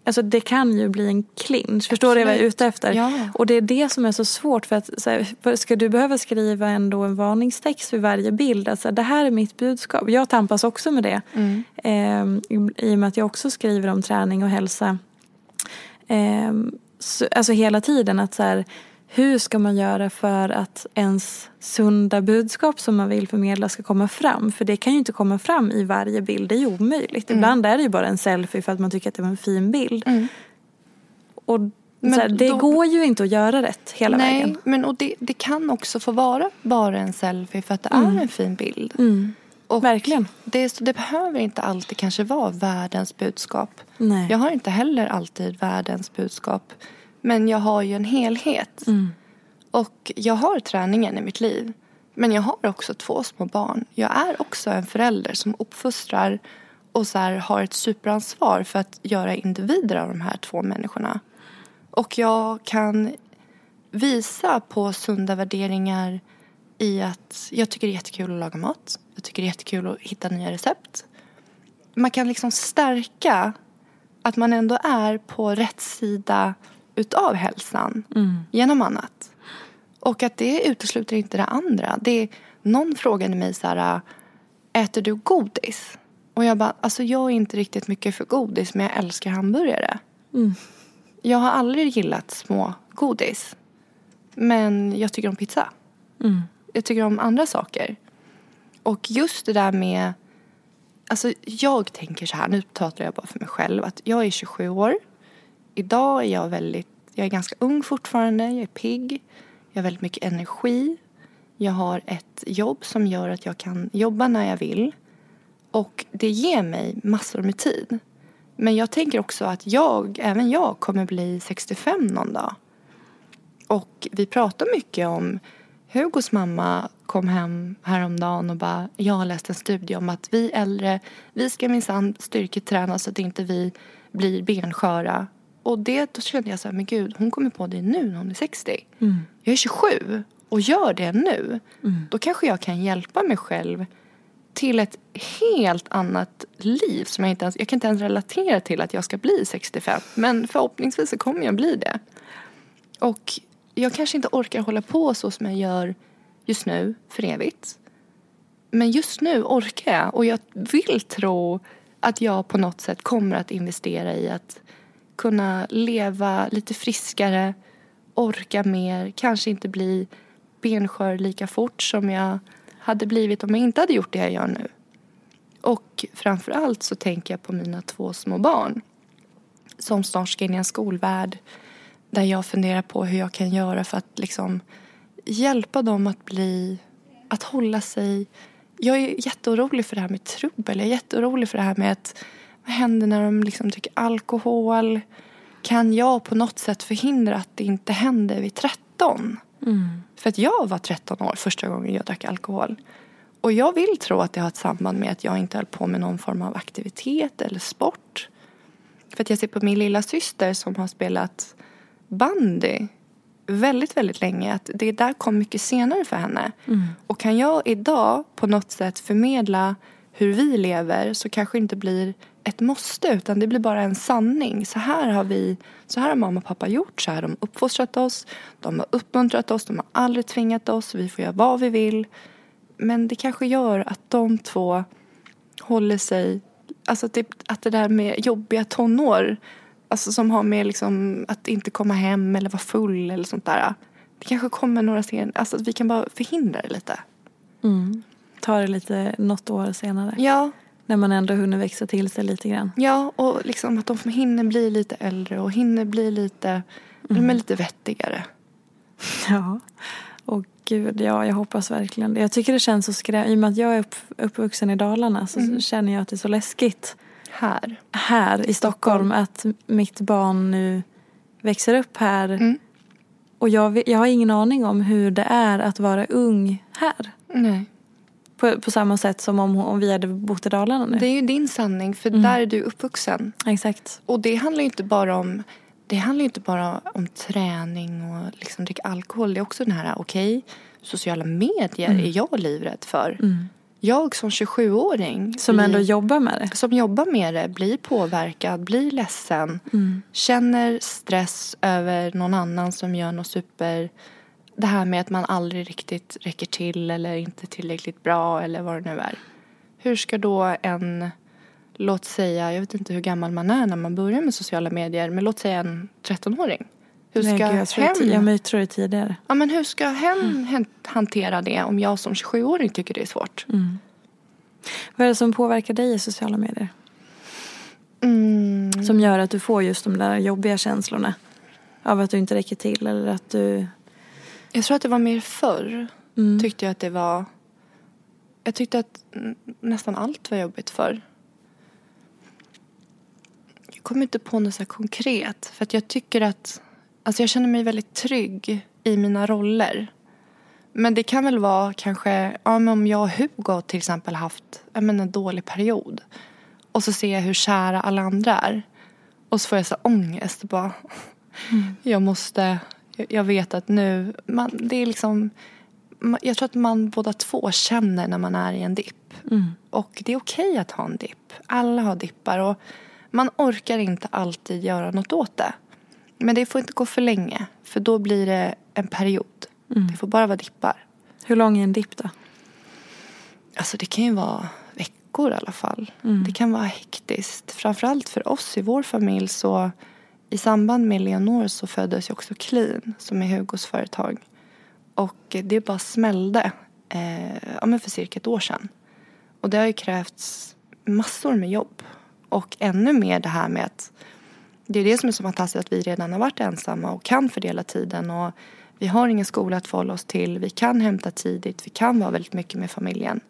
Alltså det kan ju bli en clinch. Förstår du vad jag är ute efter? Ja. Och det är det som är så svårt. För att så här, Ska du behöva skriva ändå en varningstext vid varje bild? Alltså, det här är mitt budskap. Jag tampas också med det. Mm. Ehm, I och med att jag också skriver om träning och hälsa. Ehm, så, alltså hela tiden att så här, hur ska man göra för att ens sunda budskap som man vill förmedla ska komma fram? För det kan ju inte komma fram i varje bild, det är ju omöjligt. Ibland är det ju bara en selfie för att man tycker att det var en fin bild. Mm. Och här, det då- går ju inte att göra rätt hela Nej, vägen. men och det, det kan också få vara bara en selfie för att det Mm. är en fin bild. Mm. Och Verkligen. Det, det behöver inte alltid kanske vara världens budskap. Nej. Jag har inte heller alltid världens budskap. Men jag har ju en helhet. Mm. Och jag har träningen i mitt liv. Men jag har också två små barn. Jag är också en förälder som uppfostrar och så här, har ett superansvar för att göra individer av de här två människorna. Och jag kan visa på sunda värderingar i att jag tycker det är jättekul att laga mat. Jag tycker det är jättekul att hitta nya recept. Man kan liksom stärka att man ändå är på rätt sida utav hälsan genom annat. Och att det utesluter inte det andra. Det någon frågade mig så här, äter du godis? Och jag bara, alltså jag är inte riktigt mycket för godis men jag älskar hamburgare. Jag har aldrig gillat små godis. Men jag tycker om pizza. Jag tycker om andra saker. Och just det där med... Alltså jag tänker så här, nu pratar jag bara för mig själv. Att jag är 27 år. Idag är jag väldigt... Jag är ganska ung fortfarande. Jag är pigg. Jag har väldigt mycket energi. Jag har ett jobb som gör att jag kan jobba när jag vill. Och det ger mig massor med tid. Men jag tänker också att jag, även jag, kommer bli 65 någon dag. Och vi pratar mycket om Hugos mamma kom hem häromdagen och bara jag har läst en studie om att vi äldre vi ska minsann styrketräna så att inte vi blir bensköra. Och det, då kände jag så här, men gud hon kommer på det nu när hon är 60. Jag är 27 och gör det nu. Då kanske jag kan hjälpa mig själv till ett helt annat liv som jag inte ens, jag kan inte ens relatera till att jag ska bli 65. Men förhoppningsvis så kommer jag bli det. Och jag kanske inte orkar hålla på så som jag gör just nu för evigt. Men just nu orkar jag och jag vill tro att jag på något sätt kommer att investera i att kunna leva lite friskare, orka mer, kanske inte bli benskör lika fort som jag hade blivit om jag inte hade gjort det jag gör nu. Och framför allt så tänker jag på mina två små barn som snart ska in i en skolvärld där jag funderar på hur jag kan göra för att liksom hjälpa dem att bli, att hålla sig. Jag är jätteorolig för det här med trubbel. Jag är jätteorolig för det här med att vad händer när de liksom dricker alkohol? Kan jag på något sätt förhindra att det inte händer vid 13? För att jag var 13 år första gången jag drack alkohol. Och jag vill tro att det har ett samband med att jag inte höll på med någon form av aktivitet eller sport. För att jag ser på min lilla syster som har spelat bandy väldigt, väldigt länge. Att det där kom mycket senare för henne. Och kan jag idag på något sätt förmedla hur vi lever så kanske det inte blir ett måste utan det blir bara en sanning. Så här har vi, så här har mamma och pappa gjort, så här har de uppfostrat oss, de har uppmuntrat oss, de har aldrig tvingat oss, vi får göra vad vi vill. Men det kanske gör att de två håller sig, alltså att det, att det där med jobbiga tonår, alltså som har med liksom att inte komma hem eller vara full eller sånt där. Det kanske kommer några sen, alltså att vi kan bara förhindra det lite. Ta det lite något år senare. Ja, När man ändå hunnit växa till sig lite grann. Ja, och liksom att de hinner bli lite äldre och hinner bli lite, de är lite vettigare. Ja. Och gud, ja, jag hoppas verkligen det. Jag tycker det känns så skrämmande. I och med att jag är upp, uppvuxen i Dalarna så känner jag att det är så läskigt Här. här i Stockholm att mitt barn nu växer upp här. Mm. Och jag, jag har ingen aning om hur det är att vara ung här. Nej. På, på samma sätt som om, om vi hade bott i Dalarna nu. Det är ju din sanning, för där är du uppvuxen. Exakt. Och det handlar ju inte bara om det handlar ju inte bara om träning och liksom dricka alkohol. Det är också den här, okej, sociala medier är jag livrädd för. jag som 27-åring Som blir- ändå jobbar med det. som jobbar med det blir påverkad, blir ledsen, känner stress över någon annan som gör något super... Det här med att man aldrig riktigt räcker till eller inte tillräckligt bra eller vad det nu är. Hur ska då en, låt säga, jag vet inte hur gammal man är när man börjar med sociala medier, men låt säga en 13-åring. Hur ska Nej, gud, jag, tror hen, jag, tror det tidigare. ja, men hur ska hen hen hantera det om jag som 27-åring tycker det är svårt? Vad är det som påverkar dig i sociala medier? Mm. Som gör att du får just de där jobbiga känslorna? Av att du inte räcker till eller att du... Jag tror att det var mer förr. Mm. Tyckte jag att det var... Jag tyckte att mm, nästan allt var jobbigt förr. Jag kommer inte på något så konkret. För att jag tycker att... Alltså jag känner mig väldigt trygg i mina roller. Men det kan väl vara kanske... Ja, men om jag och Hugo till exempel haft ja, men en dålig period. Och så ser jag hur kära alla andra är. Och så får jag så ångest. Bara, jag måste, jag- vet att nu, man, det är liksom, jag tror att man båda två känner när man är i en dipp. Och det är okej att ha en dipp. Alla har dippar och man orkar inte alltid göra något åt det. Men det får inte gå för länge, för då blir det en period. Det får bara vara dippar. Hur lång är en dipp då? Alltså det kan ju vara veckor i alla fall. Det kan vara hektiskt. Framförallt för oss i vår familj så i samband med Leonor så föddes ju också Clean som är Hugos företag. Och det bara smällde eh, ja, men för cirka ett år sedan. Och det har ju krävts massor med jobb. Och ännu mer det här med att det är det som är så fantastiskt att vi redan har varit ensamma och kan fördela tiden. Och vi har ingen skola att förhålla oss till. Vi kan hämta tidigt. Vi kan vara väldigt mycket med familjen.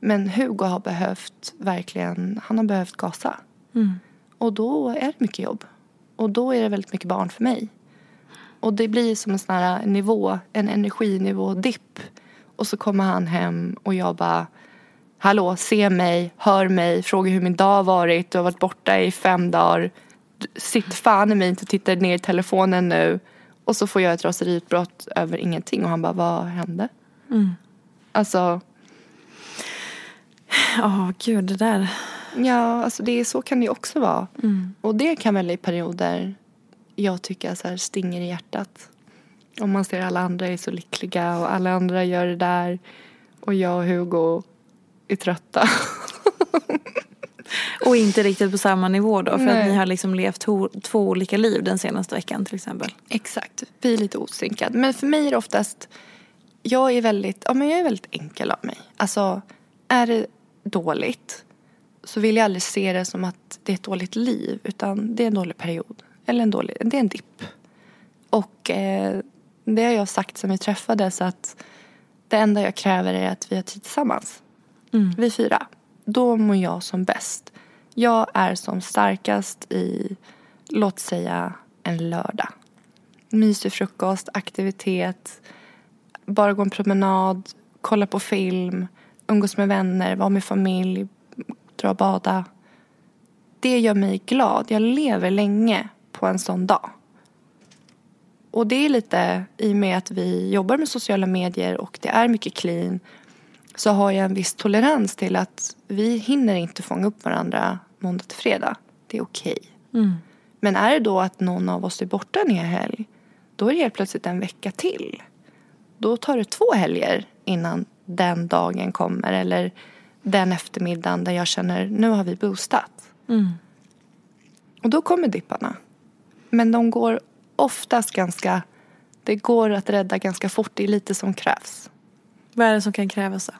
Men Hugo har behövt verkligen, han har behövt gasa. Och då är det mycket jobb. Och då är det väldigt mycket barn för mig. Och det blir som en sån här nivå, en energinivå-dipp. Och så kommer han hem och jag bara Hallå, se mig, hör mig, fråga hur min dag har varit. Du har varit borta i fem dagar. Sitt fan i mig inte och titta ner i telefonen nu. Och så får jag ett raseriutbrott över ingenting. Och han bara, vad hände? Alltså, Ja, gud det där. Ja, alltså det så kan det också vara. Och det kan väl i perioder jag tycka så här stinger i hjärtat. Om man ser alla andra är så lyckliga och alla andra gör det där. Och jag och Hugo är trötta. Och inte riktigt på samma nivå då. För Nej. att ni har liksom levt två olika liv den senaste veckan till exempel. Exakt, vi är lite osynkade. Men för mig är det oftast, jag är väldigt, ja men jag är väldigt enkel av mig. Alltså, är det dåligt så vill jag aldrig se det som att det är ett dåligt liv. Utan det är en dålig period. Eller en dålig, det är en dipp. Och eh, det har jag sagt sen vi träffades att det enda jag kräver är att vi har tid tillsammans. Vi fyra. Då mår jag som bäst. Jag är som starkast i, låt säga, en lördag. Mysig frukost, aktivitet, bara gå en promenad, kolla på film, umgås med vänner, vara med familj, dra och bada. Det gör mig glad. Jag lever länge på en sån dag. Och det är lite i och med att vi jobbar med sociala medier och det är mycket clean så har jag en viss tolerans till att vi hinner inte fånga upp varandra måndag till fredag. Det är okej. Men är det då att någon av oss är borta en hel helg då är det helt plötsligt en vecka till. Då tar det två helger innan den dagen kommer eller den eftermiddagen där jag känner nu har vi boostat. Och då kommer dipparna. Men de går oftast ganska, det går att rädda ganska fort. Det är lite som krävs. Vad är det som kan krävas då?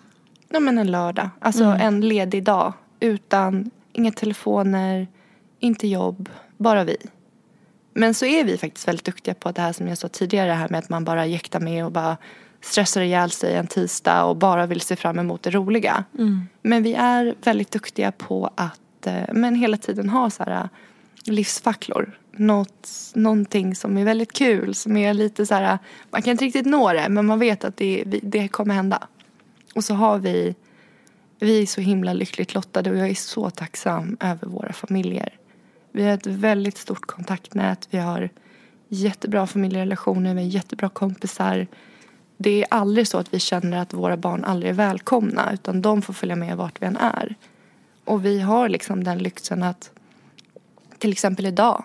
Ja, men en lördag. Alltså en ledig dag. Utan inga telefoner, inte jobb, bara vi. Men så är vi faktiskt väldigt duktiga på det här som jag sa tidigare, det här med att man bara jäktar med och bara stressar ihjäl sig en tisdag och bara vill se fram emot det roliga. Men vi är väldigt duktiga på att eh, men hela tiden ha så här, eh, livsfacklor. Något, någonting som är väldigt kul, som är lite så här, man kan inte riktigt nå det men man vet att det, det kommer hända. Och så har vi, vi är så himla lyckligt lottade och jag är så tacksam över våra familjer. Vi har ett väldigt stort kontaktnät, vi har jättebra familjerelationer, vi har jättebra kompisar. Det är aldrig så att vi känner att våra barn aldrig är välkomna utan de får följa med vart vi än är. Och vi har liksom den lyxen att till exempel idag.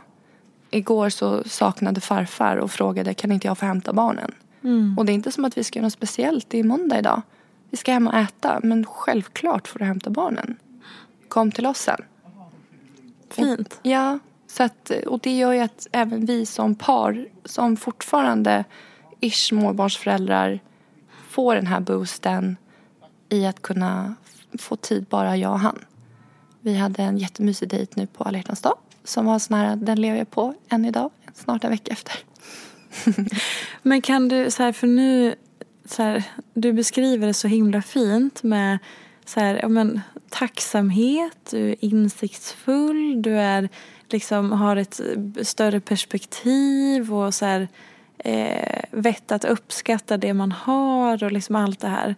Igår så saknade farfar och frågade kan inte jag få hämta barnen. Mm. Och det är inte som att vi ska göra något speciellt. Det är måndag idag. Vi ska hem och äta. Men självklart får du hämta barnen. Kom till oss sen. Fint. Ja, så att, och det gör ju att även vi som par som fortfarande ish småbarnsföräldrar får den här boosten i att kunna få tid bara jag och han. Vi hade en jättemysig dejt nu på alla hjärtans dag som var sån här, den lever jag på än idag, snart en vecka efter. Men kan du, så här, för nu, så här, du beskriver det så himla fint med så här, ja, men, tacksamhet, du är insiktsfull, du är, liksom, har ett större perspektiv och så här, eh, vett att uppskatta det man har och liksom allt det här.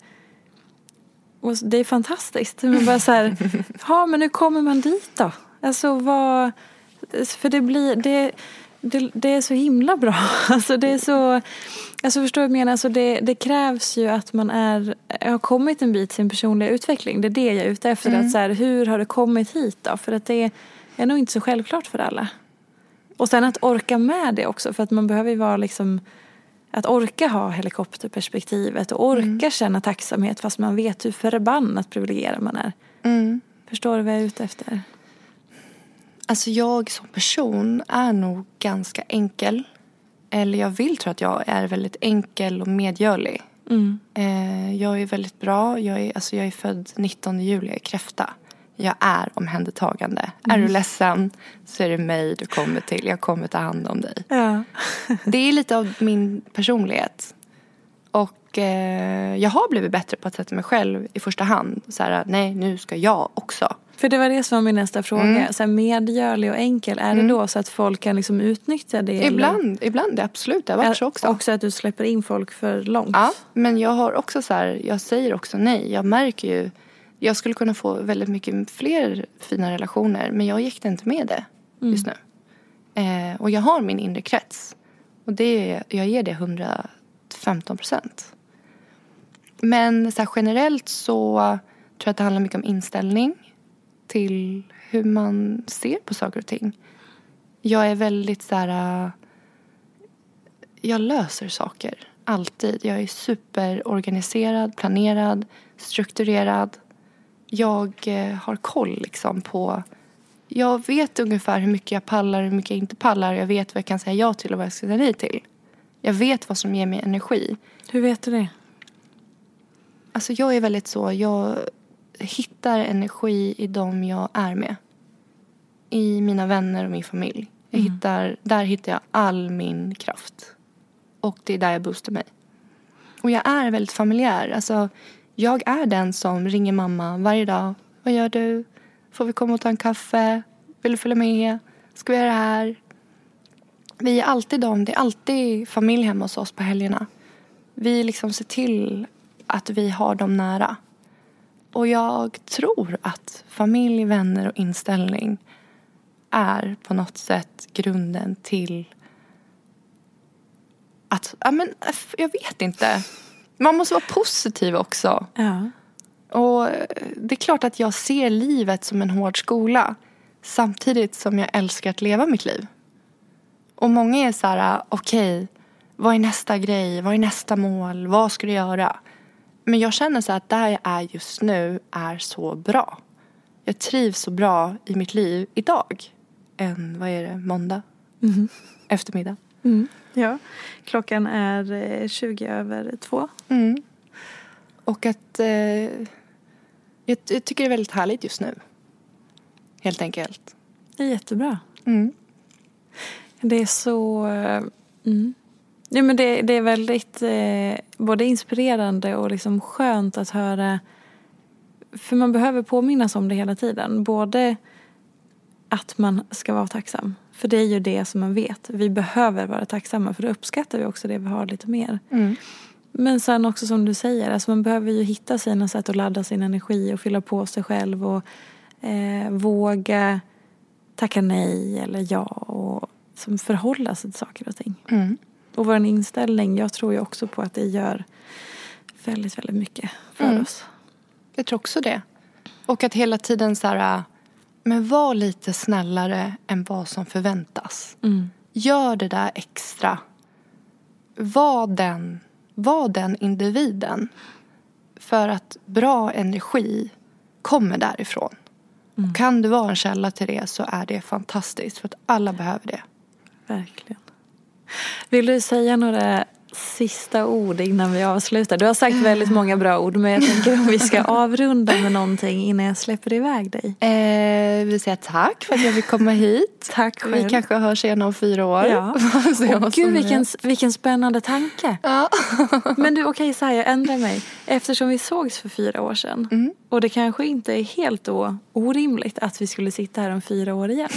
Och det är fantastiskt. Men bara så här, ja men hur kommer man dit då? Alltså vad, för det blir, det, det, det är så himla bra. Alltså det är så, alltså förstår du vad jag menar? Alltså det, det krävs ju att man är, har kommit en bit i sin personliga utveckling. Det är det jag är ute efter. Att så här, hur har det kommit hit då? För att det är nog inte så självklart för alla. Och sen att orka med det också. För att man behöver ju vara liksom att orka ha helikopterperspektivet och orka känna tacksamhet fast man vet hur förbannat privilegierad man är. Förstår du vad jag är ute efter? Alltså jag som person är nog ganska enkel. Eller jag vill tro att jag är väldigt enkel och medgörlig. Eh, jag är väldigt bra. Jag är, alltså jag är född 19 juli, jag är kräfta. Jag är omhändertagande. Är du ledsen så är det mig du kommer till. Jag kommer ta hand om dig. Ja. Det är lite av min personlighet. Och eh, jag har blivit bättre på att sätta mig själv i första hand. Så här, nej nu ska jag också. För det var det som var min nästa fråga. Mm. Så här, medgörlig och enkel, är det då så att folk kan liksom utnyttja det? eller- Ibland, ibland absolut. Det har varit så också. Också att du släpper in folk för långt? Ja, men jag har också så här, jag säger också nej. Jag märker ju, jag skulle kunna få väldigt mycket fler fina relationer men jag gick inte med det just nu. Eh, och jag har min inre krets. Och det, jag ger det 115 procent. Men så generellt så tror jag att det handlar mycket om inställning till hur man ser på saker och ting. Jag är väldigt så här äh, jag löser saker. Alltid. Jag är superorganiserad, planerad, strukturerad. Jag eh, har koll liksom på... Jag vet ungefär hur mycket jag pallar och hur mycket jag inte pallar. Jag vet vad jag kan säga ja till och vad jag ska säga nej till. Jag vet vad som ger mig energi. Hur vet du det? Alltså jag är väldigt så, jag hittar energi i dem jag är med. I mina vänner och min familj. Jag hittar, där hittar jag all min kraft. Och det är där jag boostar mig. Och jag är väldigt familjär. Alltså, jag är den som ringer mamma varje dag. Vad gör du? Får vi komma och ta en kaffe? Vill du följa med? Ska vi göra det här? Vi är alltid de. Det är alltid familj hemma hos oss på helgerna. Vi liksom ser till att vi har dem nära. Och jag tror att familj, vänner och inställning är på något sätt grunden till att, ja men jag vet inte. Man måste vara positiv också. Ja. Och eh, det är klart att jag ser livet som en hård skola samtidigt som jag älskar att leva mitt liv. Och många är så här, okej, vad är nästa grej? Vad är nästa mål? Vad ska du göra? Men jag känner så att där jag är just nu är så bra. Jag trivs så bra i mitt liv idag. En, vad är det, måndag? Eftermiddag. Ja. Klockan är eh, 20 över två. Mm. Och att eh, jag, jag tycker det är väldigt härligt just nu. Helt enkelt. Det är jättebra. Mm. Det är så... eh, Mm. Ja, men det, det är väldigt eh, både inspirerande och liksom skönt att höra. För man behöver påminnas om det hela tiden. Både att man ska vara tacksam. För det är ju det som man vet. Vi behöver vara tacksamma för då uppskattar vi också det vi har lite mer. Mm. Men sen också som du säger, alltså man behöver ju hitta sina sätt att ladda sin energi och fylla på sig själv och eh, våga tacka nej eller ja och som förhålla sig till saker och ting. Mm. Och vår inställning, jag tror ju också på att det gör väldigt, väldigt mycket för Mm. oss. Jag tror också det. Och att hela tiden så här, men var lite snällare än vad som förväntas. Mm. Gör det där extra. Var den, var den individen. För att bra energi kommer därifrån. Och kan du vara en källa till det så är det fantastiskt. För att alla behöver det. Verkligen. Vill du säga några sista ord innan vi avslutar? Du har sagt väldigt många bra ord men jag tänker om vi ska avrunda med någonting innan jag släpper iväg dig. Eh, vi säger tack för att jag fick komma hit. Tack själv. Vi kanske hörs igen om fyra år. Ja. Som gud vilken, vilken spännande tanke. Ja. Men du okej så här, jag ändrar mig. Eftersom vi sågs för fyra år sedan Mm. och det kanske inte är helt då orimligt att vi skulle sitta här om fyra år igen.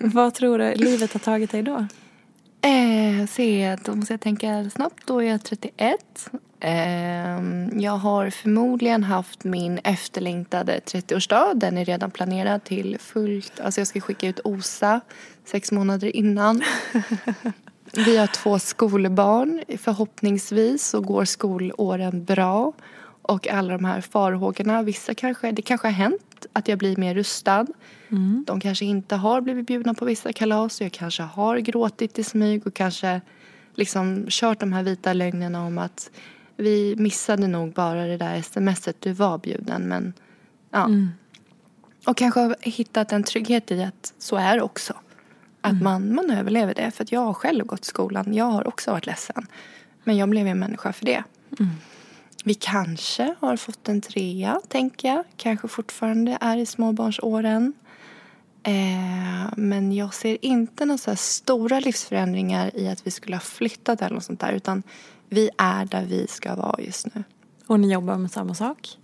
Vad tror du livet har tagit dig då? Eh, se, då måste jag tänka snabbt. Då är jag 31. Eh, jag har förmodligen haft min efterlängtade 30-årsdag. Den är redan planerad till fullt. Alltså jag ska skicka ut OSA sex månader innan. Vi har två skolbarn. Förhoppningsvis så går skolåren bra. Och alla de här farhågorna, vissa kanske, det kanske har hänt att jag blir mer rustad. De kanske inte har blivit bjudna på vissa kalas. Jag kanske har gråtit i smyg och kanske liksom kört de här vita lögnerna om att vi missade nog bara det där smset, du var bjuden men ja. Och kanske har hittat en trygghet i att så är det också. Att man, man överlever det. För jag har själv gått skolan. Jag har också varit ledsen. Men jag blev en människa för det. Vi kanske har fått en trea, tänker jag. Kanske fortfarande är i småbarnsåren. Eh, men jag ser inte några stora livsförändringar i att vi skulle ha flyttat eller något sånt där. Utan vi är där vi ska vara just nu. Och ni jobbar med samma sak?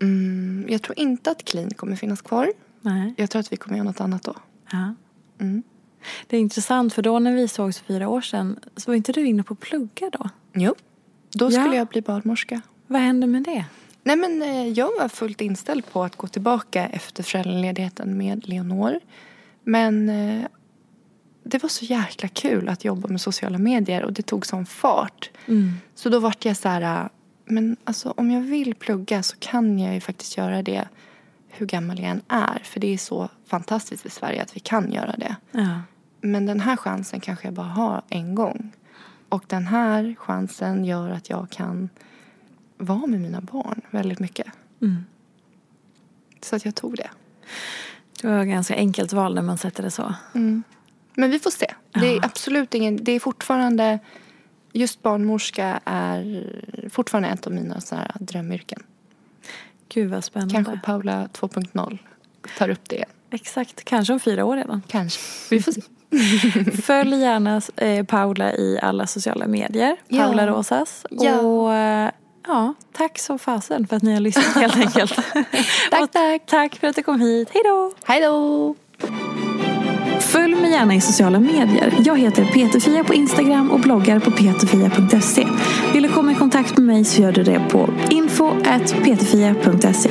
Mm, jag tror inte att Clean kommer finnas kvar. Nej. Jag tror att vi kommer göra något annat då. Ja. Mm. Det är intressant för då när vi sågs för fyra år sedan så var inte du inne på att plugga då? Jo. Då Ja. skulle jag bli barnmorska. Vad hände med det? Nej men eh, jag var fullt inställd på att gå tillbaka efter föräldraledigheten med Leonor. Men eh, det var så jäkla kul att jobba med sociala medier och det tog sån fart. Så då vart jag så här, eh, men alltså om jag vill plugga så kan jag ju faktiskt göra det hur gammal jag än är. För det är så fantastiskt i Sverige att vi kan göra det. Ja. Men den här chansen kanske jag bara har en gång. Och den här chansen gör att jag kan vara med mina barn väldigt mycket. Mm. Så att jag tog det. Det var ett ganska enkelt val när man sätter det så. Men vi får se. Det är absolut ingen, det är fortfarande, just barnmorska är fortfarande ett av mina så här drömyrken. Gud vad spännande. Kanske Paula 2.0 tar upp det igen. Exakt, kanske om fyra år redan. Kanske. Vi får se. Följ gärna eh, Paula i alla sociala medier. Ja. Paula Rosas. Ja. Och eh, ja, tack så fasen för att ni har lyssnat helt enkelt. Tack, tack. Tack för att du kom hit. Hej då! Hej då! Följ mig gärna i sociala medier. Jag heter Peterfia på Instagram och bloggar på peterfia.se. Vill du komma i kontakt med mig så gör du det på info.peterfia.se.